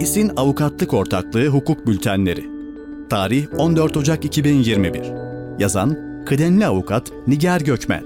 İSİN Avukatlık Ortaklığı Hukuk Bültenleri. Tarih 14 Ocak 2021 Yazan Kıdemli Avukat Nigar Gökmen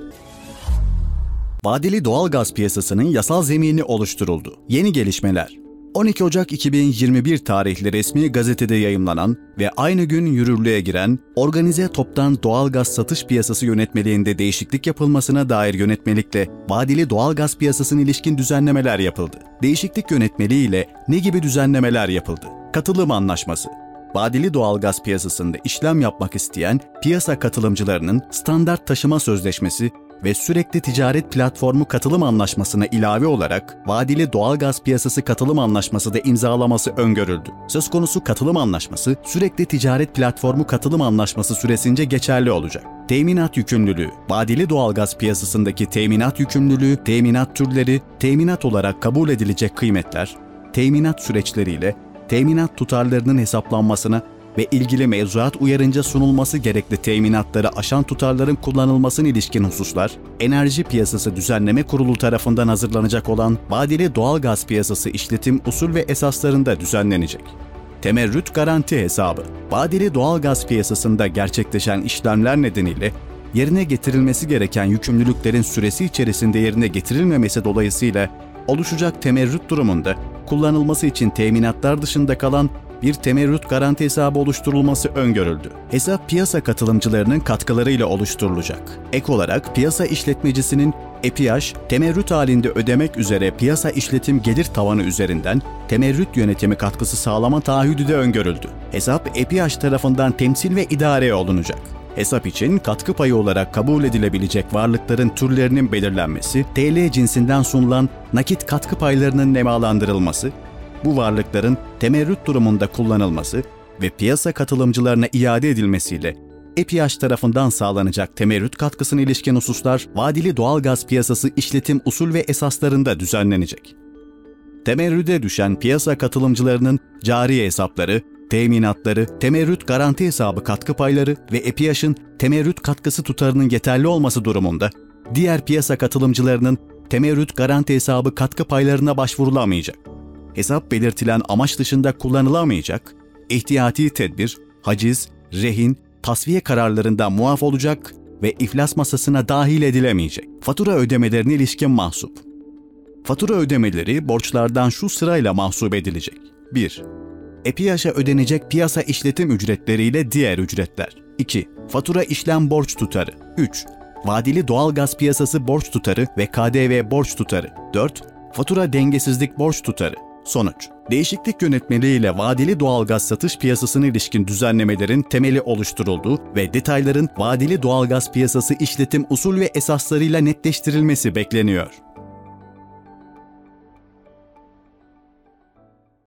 Vadeli doğal gaz piyasasının yasal zemini oluşturuldu. Yeni gelişmeler 12 Ocak 2021 tarihli resmi gazetede yayımlanan ve aynı gün yürürlüğe giren Organize Toptan Doğal Gaz Satış Piyasası Yönetmeliğinde değişiklik yapılmasına dair yönetmelikle vadeli doğal gaz piyasasına ilişkin düzenlemeler yapıldı. Değişiklik yönetmeliği ile ne gibi düzenlemeler yapıldı? Katılım Anlaşması vadeli doğalgaz piyasasında işlem yapmak isteyen piyasa katılımcılarının standart taşıma sözleşmesi ve sürekli ticaret platformu katılım anlaşmasına ilave olarak vadeli doğalgaz piyasası katılım anlaşması da imzalaması öngörüldü. Söz konusu katılım anlaşması sürekli ticaret platformu katılım anlaşması süresince geçerli olacak. Teminat yükümlülüğü, vadeli doğalgaz piyasasındaki teminat yükümlülüğü, teminat türleri, teminat olarak kabul edilecek kıymetler, teminat süreçleriyle teminat tutarlarının hesaplanmasına ve ilgili mevzuat uyarınca sunulması gerekli teminatları aşan tutarların kullanılmasına ilişkin hususlar, Enerji Piyasası Düzenleme Kurulu tarafından hazırlanacak olan vadeli doğal gaz piyasası işletim usul ve esaslarında düzenlenecek. Temerrüt garanti hesabı, vadeli doğal gaz piyasasında gerçekleşen işlemler nedeniyle yerine getirilmesi gereken yükümlülüklerin süresi içerisinde yerine getirilmemesi dolayısıyla oluşacak temerrüt durumunda kullanılması için teminatlar dışında kalan bir temerrüt garanti hesabı oluşturulması öngörüldü. Hesap piyasa katılımcılarının katkılarıyla oluşturulacak. Ek olarak piyasa işletmecisinin EPİAŞ, temerrüt halinde ödemek üzere piyasa işletim gelir tavanı üzerinden temerrüt yönetimi katkısı sağlama taahhüdü de öngörüldü. Hesap EPİAŞ tarafından temsil ve idare olunacak. Hesap için katkı payı olarak kabul edilebilecek varlıkların türlerinin belirlenmesi, TL cinsinden sunulan nakit katkı paylarının nemalandırılması, bu varlıkların temerrüt durumunda kullanılması ve piyasa katılımcılarına iade edilmesiyle EPİAŞ tarafından sağlanacak temerrüt katkısına ilişkin hususlar vadeli doğal gaz piyasası işletim usul ve esaslarında düzenlenecek. Temerrüde düşen piyasa katılımcılarının cari hesapları, teminatları, temerrüt garanti hesabı katkı payları ve EPİAŞ'ın temerrüt katkısı tutarının yeterli olması durumunda diğer piyasa katılımcılarının temerrüt garanti hesabı katkı paylarına başvurulamayacak. Hesap belirtilen amaç dışında kullanılamayacak, ihtiyati tedbir, haciz, rehin, tasfiye kararlarında muaf olacak ve iflas masasına dahil edilemeyecek. Fatura ödemelerine ilişkin mahsup. Fatura ödemeleri borçlardan şu sırayla mahsup edilecek. 1. EPİAŞ'a ödenecek piyasa işletim ücretleriyle diğer ücretler. 2. Fatura işlem borç tutarı. 3. Vadeli doğal gaz piyasası borç tutarı ve KDV borç tutarı. 4. Fatura dengesizlik borç tutarı. Sonuç Değişiklik yönetmeliğiyle vadeli doğalgaz satış piyasasına ilişkin düzenlemelerin temeli oluşturuldu ve detayların vadeli doğalgaz piyasası işletim usul ve esaslarıyla netleştirilmesi bekleniyor.